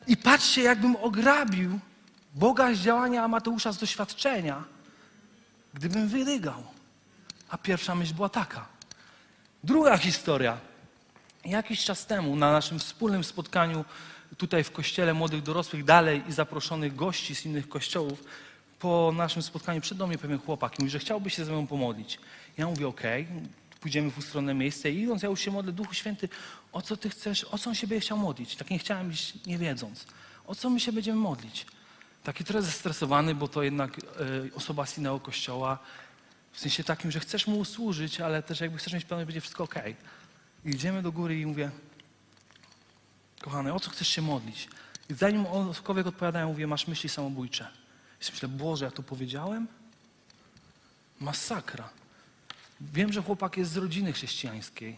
I patrzcie, jakbym ograbił Boga z działania Mateusza z doświadczenia, gdybym wyrygał. A pierwsza myśl była taka. Druga historia. Jakiś czas temu na naszym wspólnym spotkaniu tutaj w kościele młodych dorosłych dalej i zaproszonych gości z innych kościołów, po naszym spotkaniu przed mnie pewien chłopak i mówi, że chciałby się ze mną pomodlić. Ja mówię, okej, okay, pójdziemy w ustronne miejsce i idąc, ja już się modlę, Duchu Święty, o co Ty chcesz, o co on się będzie chciał modlić? Tak nie chciałem iść nie wiedząc. O co my się będziemy modlić? Taki trochę zestresowany, bo to jednak y, osoba z innego kościoła, w sensie takim, że chcesz mu usłużyć, ale też jakby chcesz mieć pewność, będzie wszystko ok. I idziemy do góry i mówię, kochany, o co chcesz się modlić? I zanim cokolwiek odpowiadają, mówię, masz myśli samobójcze. I myślę, Boże, ja to powiedziałem? Masakra. Wiem, że chłopak jest z rodziny chrześcijańskiej.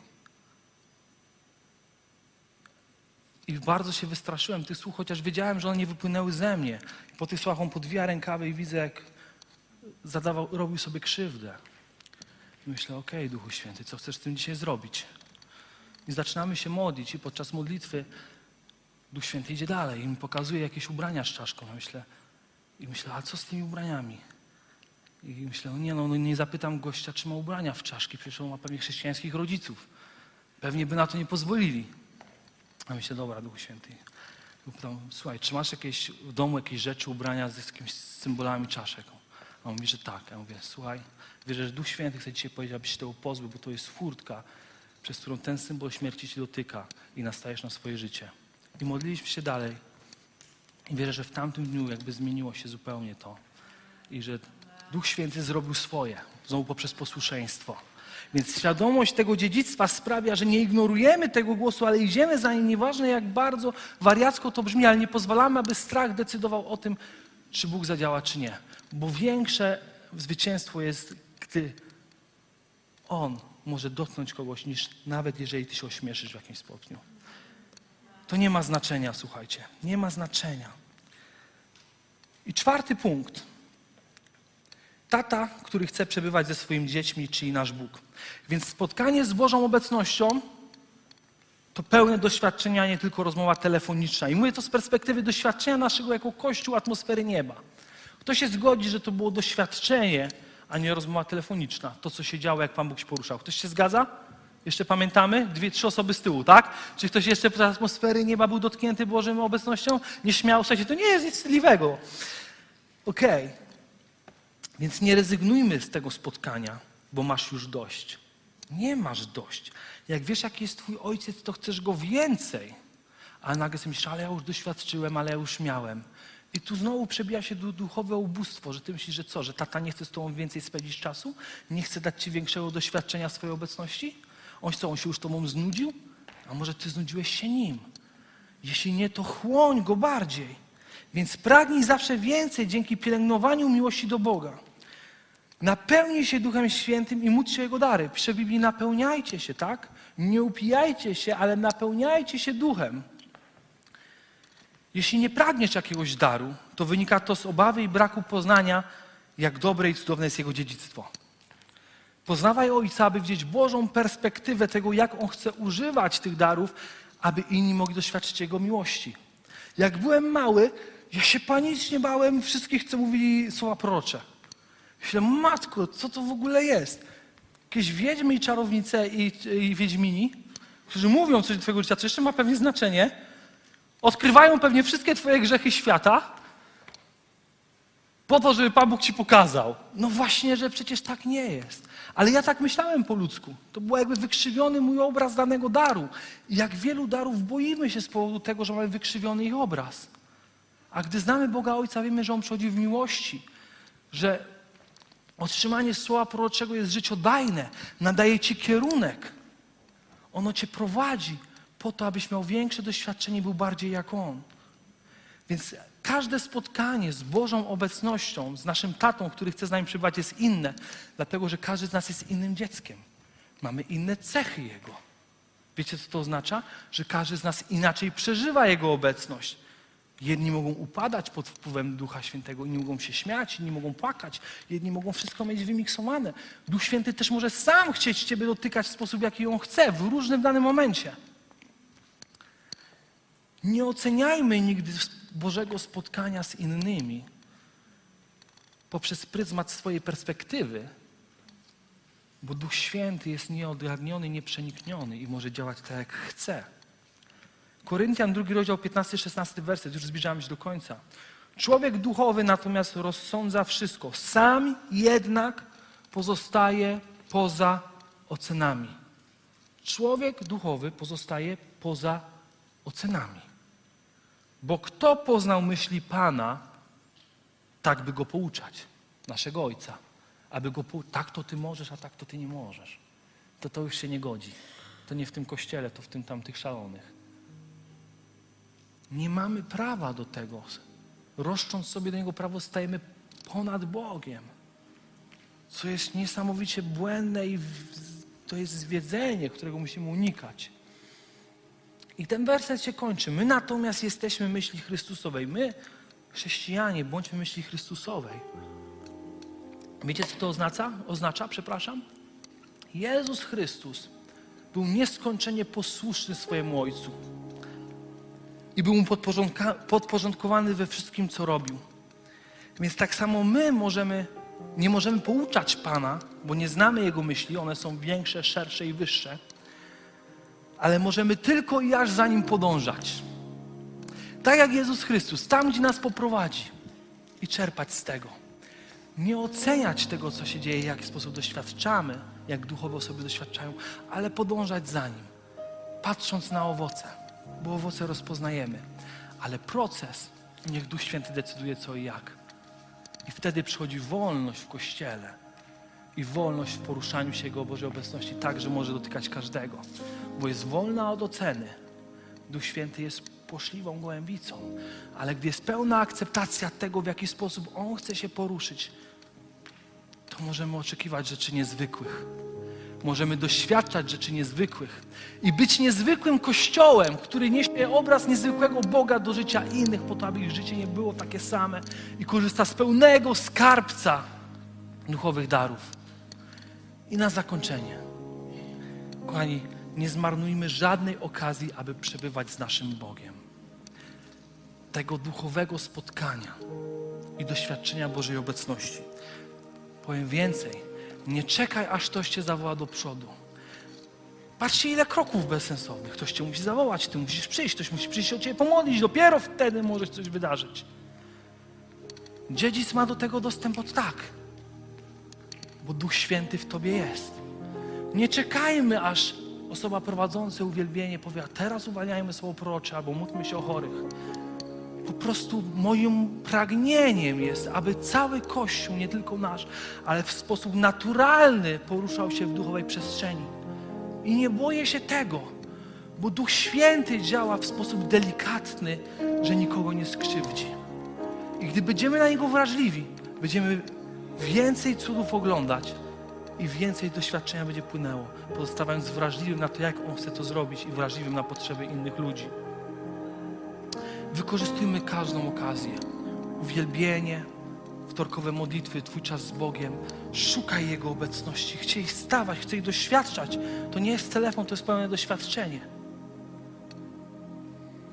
I bardzo się wystraszyłem tych słów, chociaż wiedziałem, że one nie wypłynęły ze mnie. I po tych słowach on podwija rękawy i widzę, jak zadawał, robił sobie krzywdę. I myślę, okej, okay, Duchu Święty, co chcesz z tym dzisiaj zrobić? I zaczynamy się modlić i podczas modlitwy Duch Święty idzie dalej i mi pokazuje jakieś ubrania z czaszką. Ja myślę, I myślę, a co z tymi ubraniami? I myślę, no nie no, no nie zapytam gościa, czy ma ubrania w czaszki, przecież on ma pewnie chrześcijańskich rodziców. Pewnie by na to nie pozwolili. A myślę, dobra, Duchu Święty. Pytam, słuchaj, czy masz jakieś w domu jakieś rzeczy, ubrania z jakimiś symbolami czaszek? A on mówi, że tak. Ja mówię, słuchaj, wierzę, że Duch Święty chce dzisiaj powiedzieć, abyś się tego pozbył, bo to jest furtka, przez którą ten symbol śmierci ci dotyka i nastajesz na swoje życie. I modliliśmy się dalej. I wierzę, że w tamtym dniu jakby zmieniło się zupełnie to. I że Duch Święty zrobił swoje, znowu poprzez posłuszeństwo. Więc świadomość tego dziedzictwa sprawia, że nie ignorujemy tego głosu, ale idziemy za nim, nieważne jak bardzo wariacko to brzmi, ale nie pozwalamy, aby strach decydował o tym, czy Bóg zadziała, czy nie. Bo większe zwycięstwo jest, gdy On może dotknąć kogoś, niż nawet jeżeli ty się ośmieszysz w jakimś stopniu. To nie ma znaczenia, słuchajcie. Nie ma znaczenia. I czwarty punkt. Tata, który chce przebywać ze swoimi dziećmi, czyli nasz Bóg. Więc spotkanie z Bożą obecnością to pełne doświadczenia, nie tylko rozmowa telefoniczna. I mówię to z perspektywy doświadczenia naszego jako Kościół, atmosfery nieba. Kto się zgodzi, że to było doświadczenie, a nie rozmowa telefoniczna. To, co się działo, jak Pan Bóg się poruszał. Ktoś się zgadza? Jeszcze pamiętamy? Dwie, trzy osoby z tyłu, tak? Czy ktoś jeszcze z atmosfery nieba był dotknięty Bożą obecnością? Nie śmiał się, to nie jest nic wstydliwego. Okej. Okay. Więc nie rezygnujmy z tego spotkania, bo masz już dość. Nie masz dość. Jak wiesz, jaki jest twój ojciec, to chcesz go więcej. A nagle sobie myślisz, ale ja już doświadczyłem, ale ja już miałem. I tu znowu przebija się duchowe ubóstwo, że ty myślisz, że co, że tata nie chce z tobą więcej spędzić czasu? Nie chce dać ci większego doświadczenia swojej obecności? On co, on się już tobą znudził? A może ty znudziłeś się nim? Jeśli nie, to chłoń go bardziej. Więc pragnij zawsze więcej dzięki pielęgnowaniu miłości do Boga. Napełnij się Duchem Świętym i módlcie Jego dary. Pisze w Biblii, napełniajcie się, tak? Nie upijajcie się, ale napełniajcie się Duchem. Jeśli nie pragniesz jakiegoś daru, to wynika to z obawy i braku poznania, jak dobre i cudowne jest Jego dziedzictwo. Poznawaj Ojca, aby widzieć Bożą perspektywę tego, jak On chce używać tych darów, aby inni mogli doświadczyć Jego miłości. Jak byłem mały, ja się panicznie bałem wszystkich, co mówili słowa prorocze. Myślę, matko, co to w ogóle jest? Jakieś wiedźmy i czarownice i, i wiedźmini, którzy mówią coś do Twojego życia, co jeszcze ma pewnie znaczenie, odkrywają pewnie wszystkie Twoje grzechy świata, po to, żeby Pan Bóg Ci pokazał. No właśnie, że przecież tak nie jest. Ale ja tak myślałem po ludzku. To był jakby wykrzywiony mój obraz danego daru. Jak wielu darów boimy się z powodu tego, że mamy wykrzywiony ich obraz. A gdy znamy Boga Ojca, wiemy, że On przychodzi w miłości, że otrzymanie słowa proroczego jest życiodajne, nadaje Ci kierunek. Ono Cię prowadzi po to, abyś miał większe doświadczenie był bardziej jak On. Więc każde spotkanie z Bożą obecnością, z naszym tatą, który chce z nami przybywać, jest inne, dlatego że każdy z nas jest innym dzieckiem. Mamy inne cechy Jego. Wiecie, co to oznacza? Że każdy z nas inaczej przeżywa Jego obecność. Jedni mogą upadać pod wpływem Ducha Świętego, inni mogą się śmiać, inni mogą płakać, jedni mogą wszystko mieć wymiksowane. Duch Święty też może sam chcieć Ciebie dotykać w sposób, jaki On chce, w różnym danym momencie. Nie oceniajmy nigdy Bożego spotkania z innymi poprzez pryzmat swojej perspektywy, bo Duch Święty jest nieodgadniony, nieprzenikniony i może działać tak, jak chce. Koryntian, drugi rozdział, 15-16 werset, już zbliżamy się do końca. Człowiek duchowy natomiast rozsądza wszystko, sam jednak pozostaje poza ocenami. Człowiek duchowy pozostaje poza ocenami. Bo kto poznał myśli Pana, tak by go pouczać, naszego Ojca. Aby go pouczać, tak to ty możesz, a tak to ty nie możesz. To to już się nie godzi. To nie w tym kościele, to w tym tamtych szalonych. Nie mamy prawa do tego. Roszcząc sobie do Niego prawo, stajemy ponad Bogiem. Co jest niesamowicie błędne i to jest zwiedzenie, którego musimy unikać. I ten werset się kończy. My natomiast jesteśmy myśli Chrystusowej. My, chrześcijanie, bądźmy myśli Chrystusowej. Wiecie, co to oznacza? Oznacza, przepraszam? Jezus Chrystus był nieskończenie posłuszny swojemu Ojcu i był mu podporządkowany we wszystkim, co robił. Więc tak samo my możemy, nie możemy pouczać Pana, bo nie znamy Jego myśli, one są większe, szersze i wyższe ale możemy tylko i aż za Nim podążać. Tak jak Jezus Chrystus, tam gdzie nas poprowadzi i czerpać z tego. Nie oceniać tego, co się dzieje, w jaki sposób doświadczamy, jak duchowe osoby doświadczają, ale podążać za Nim, patrząc na owoce, bo owoce rozpoznajemy. Ale proces, niech Duch Święty decyduje co i jak. I wtedy przychodzi wolność w Kościele i wolność w poruszaniu się Jego Bożej obecności tak, że może dotykać każdego, bo jest wolna od oceny. Duch Święty jest poszliwą gołębicą, ale gdy jest pełna akceptacja tego, w jaki sposób On chce się poruszyć, to możemy oczekiwać rzeczy niezwykłych. Możemy doświadczać rzeczy niezwykłych i być niezwykłym kościołem, który niesie obraz niezwykłego Boga do życia innych, po to, aby ich życie nie było takie same i korzysta z pełnego skarbca duchowych darów. I na zakończenie, kochani, nie zmarnujmy żadnej okazji, aby przebywać z naszym Bogiem. Tego duchowego spotkania i doświadczenia Bożej obecności. Powiem więcej, nie czekaj, aż ktoś cię zawoła do przodu. Patrzcie, ile kroków bezsensownych. Ktoś cię musi zawołać, ty musisz przyjść, ktoś musi przyjść o ciebie pomodlić. Dopiero wtedy może coś wydarzyć. Dziedzic ma do tego dostęp od tak bo Duch Święty w Tobie jest. Nie czekajmy, aż osoba prowadząca uwielbienie powie, a teraz uwalniajmy słowo prorocze albo módlmy się o chorych. Po prostu moim pragnieniem jest, aby cały Kościół, nie tylko nasz, ale w sposób naturalny poruszał się w duchowej przestrzeni. I nie boję się tego, bo Duch Święty działa w sposób delikatny, że nikogo nie skrzywdzi. I gdy będziemy na Niego wrażliwi, będziemy więcej cudów oglądać i więcej doświadczenia będzie płynęło, pozostając wrażliwym na to, jak On chce to zrobić i wrażliwym na potrzeby innych ludzi. Wykorzystujmy każdą okazję. Uwielbienie, wtorkowe modlitwy, Twój czas z Bogiem. Szukaj Jego obecności. Chcę ich stawać, chcę ich doświadczać. To nie jest telefon, to jest pełne doświadczenie.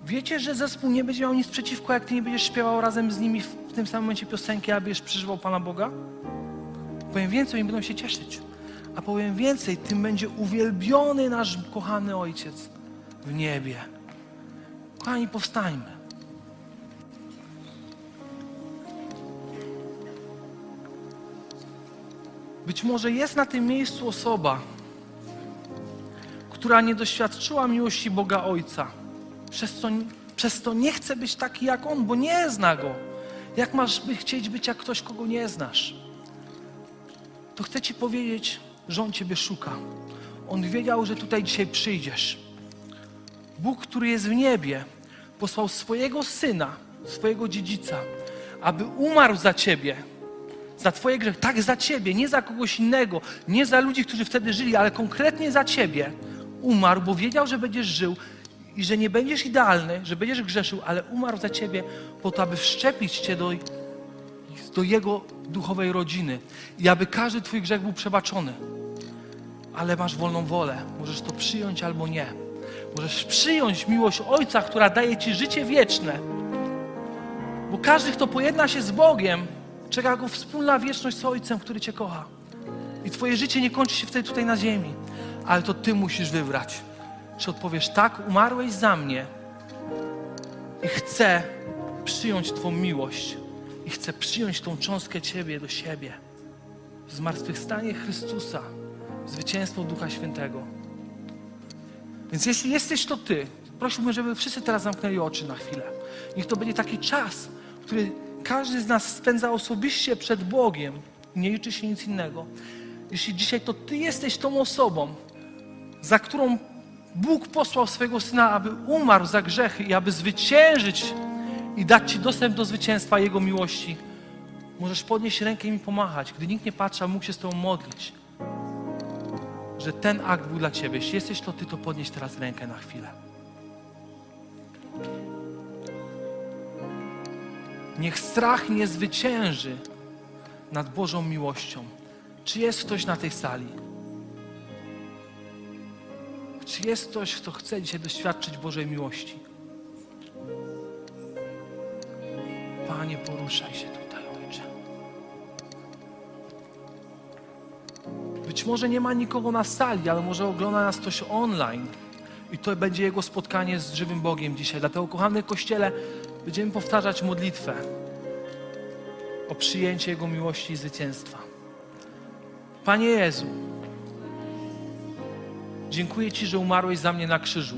Wiecie, że zespół nie będzie miał nic przeciwko, jak Ty nie będziesz śpiewał razem z nimi w tym samym momencie piosenki, a przeżywał Pana Boga? Powiem więcej, oni będą się cieszyć. A powiem więcej, tym będzie uwielbiony nasz kochany Ojciec w niebie. Kochani, powstańmy. Być może jest na tym miejscu osoba, która nie doświadczyła miłości Boga Ojca. Przez co, przez to nie chce być taki jak On, bo nie zna Go. Jak masz by chcieć być jak ktoś, kogo nie znasz? To chcę Ci powiedzieć, że On Ciebie szuka. On wiedział, że tutaj dzisiaj przyjdziesz. Bóg, który jest w niebie, posłał swojego Syna, swojego dziedzica, aby umarł za Ciebie, za Twoje grzechy, tak za Ciebie, nie za kogoś innego, nie za ludzi, którzy wtedy żyli, ale konkretnie za Ciebie. Umarł, bo wiedział, że będziesz żył i że nie będziesz idealny, że będziesz grzeszył, ale umarł za Ciebie po to, aby wszczepić Cię do, do Jego duchowej rodziny i aby każdy Twój grzech był przebaczony. Ale masz wolną wolę, możesz to przyjąć albo nie. Możesz przyjąć miłość Ojca, która daje Ci życie wieczne. Bo każdy, kto pojedna się z Bogiem, czeka go wspólna wieczność z Ojcem, który Cię kocha. I Twoje życie nie kończy się wtedy tutaj na ziemi, ale to Ty musisz wybrać. Czy odpowiesz tak, umarłeś za mnie i chcę przyjąć Twą miłość i chcę przyjąć tą cząstkę Ciebie do siebie. Zmartwychwstanie Chrystusa, zwycięstwo Ducha Świętego. Więc jeśli jesteś to Ty, prosiłbym, żeby wszyscy teraz zamknęli oczy na chwilę. Niech to będzie taki czas, który każdy z nas spędza osobiście przed Bogiem. Nie liczy się nic innego. Jeśli dzisiaj to Ty jesteś tą osobą, za którą Bóg posłał swojego Syna, aby umarł za grzechy i aby zwyciężyć i dać Ci dostęp do zwycięstwa Jego miłości, możesz podnieść rękę i mi pomachać. Gdy nikt nie patrzy, a mógł się z Tobą modlić, że ten akt był dla Ciebie. Jeśli jesteś to Ty, to podnieś teraz rękę na chwilę. Niech strach nie zwycięży nad Bożą miłością. Czy jest ktoś na tej sali? Czy jest ktoś, kto chce dzisiaj doświadczyć Bożej miłości? Panie, poruszaj się tutaj, Ojcze. Być może nie ma nikogo na sali, ale może ogląda nas ktoś online. I to będzie jego spotkanie z żywym Bogiem dzisiaj. Dlatego, kochany Kościele, będziemy powtarzać modlitwę o przyjęcie Jego miłości i zwycięstwa. Panie Jezu, dziękuję Ci, że umarłeś za mnie na krzyżu.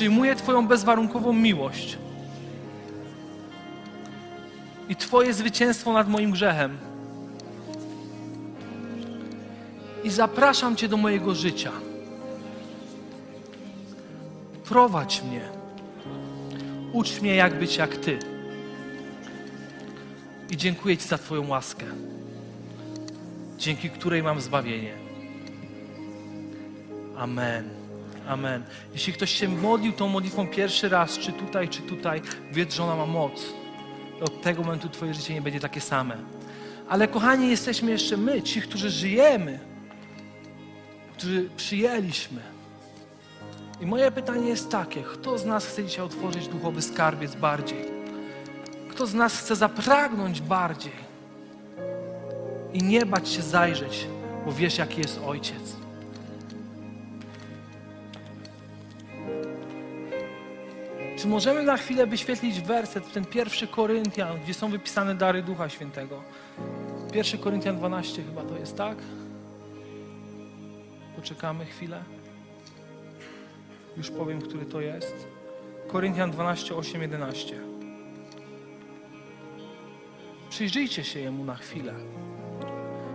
Przyjmuję Twoją bezwarunkową miłość i Twoje zwycięstwo nad moim grzechem. I zapraszam Cię do mojego życia. Prowadź mnie. Ucz mnie, jak być jak Ty. I dziękuję Ci za Twoją łaskę, dzięki której mam zbawienie. Amen. Amen. Jeśli ktoś się modlił tą modlitwą pierwszy raz, czy tutaj, czy tutaj, wiedz, że ona ma moc. Od tego momentu Twoje życie nie będzie takie same. Ale kochani, jesteśmy jeszcze my, ci, którzy żyjemy, którzy przyjęliśmy. I moje pytanie jest takie: kto z nas chce dzisiaj otworzyć duchowy skarbiec bardziej? Kto z nas chce zapragnąć bardziej i nie bać się zajrzeć, bo wiesz, jaki jest Ojciec? Czy możemy na chwilę wyświetlić werset, ten pierwszy Koryntian, gdzie są wypisane dary Ducha Świętego? Pierwszy Koryntian 12 chyba to jest, tak? Poczekamy chwilę. Już powiem, który to jest. Koryntian 12, 8, 11. Przyjrzyjcie się Jemu na chwilę.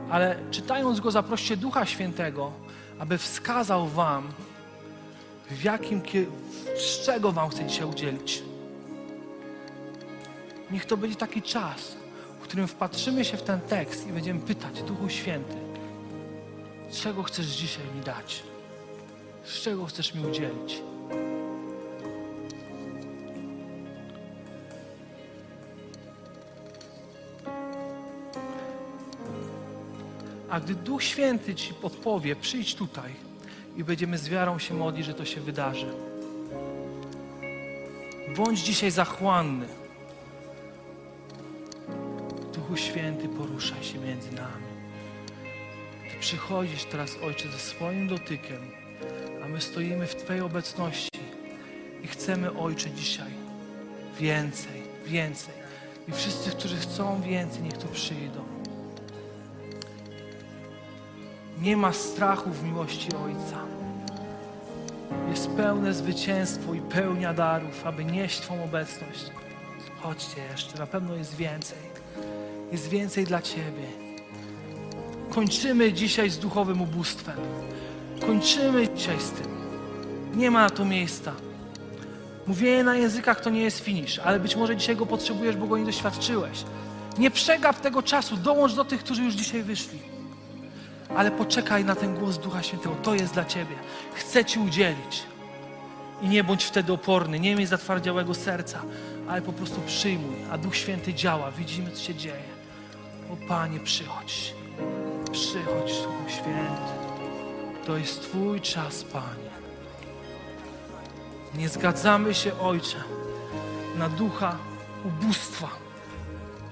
Ale czytając Go, zaproście Ducha Świętego, aby wskazał Wam, w jakim, z czego Wam chce dzisiaj udzielić. Niech to będzie taki czas, w którym wpatrzymy się w ten tekst i będziemy pytać, Duchu Święty, czego chcesz dzisiaj mi dać? Z czego chcesz mi udzielić? A gdy Duch Święty Ci podpowie, przyjdź tutaj i będziemy z wiarą się modlić, że to się wydarzy. Bądź dzisiaj zachłanny. Duchu Święty, poruszaj się między nami. Ty przychodzisz teraz, Ojcze, ze swoim dotykiem, a my stoimy w Twojej obecności i chcemy, Ojcze, dzisiaj więcej, więcej. I wszyscy, którzy chcą więcej, niech tu przyjdą. Nie ma strachu w miłości Ojca. Jest pełne zwycięstwo i pełnia darów, aby nieść Twą obecność. Chodźcie jeszcze, na pewno jest więcej. Jest więcej dla Ciebie. Kończymy dzisiaj z duchowym ubóstwem. Kończymy dzisiaj z tym. Nie ma na to miejsca. Mówienie na językach to nie jest finisz, ale być może dzisiaj go potrzebujesz, bo go nie doświadczyłeś. Nie przegap tego czasu, dołącz do tych, którzy już dzisiaj wyszli. Ale poczekaj na ten głos Ducha Świętego, to jest dla Ciebie. Chcę Ci udzielić. I nie bądź wtedy oporny, nie miej zatwardziałego serca, ale po prostu przyjmuj, a Duch Święty działa, widzimy, co się dzieje. O Panie, przychodź. Przychodź, Duch Święty. To jest Twój czas, Panie. Nie zgadzamy się, Ojcze, na ducha ubóstwa.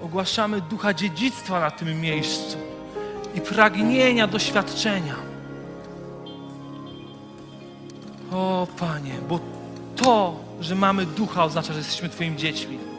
Ogłaszamy ducha dziedzictwa na tym miejscu i pragnienia doświadczenia. O Panie, bo to, że mamy ducha, oznacza, że jesteśmy Twoimi dziećmi.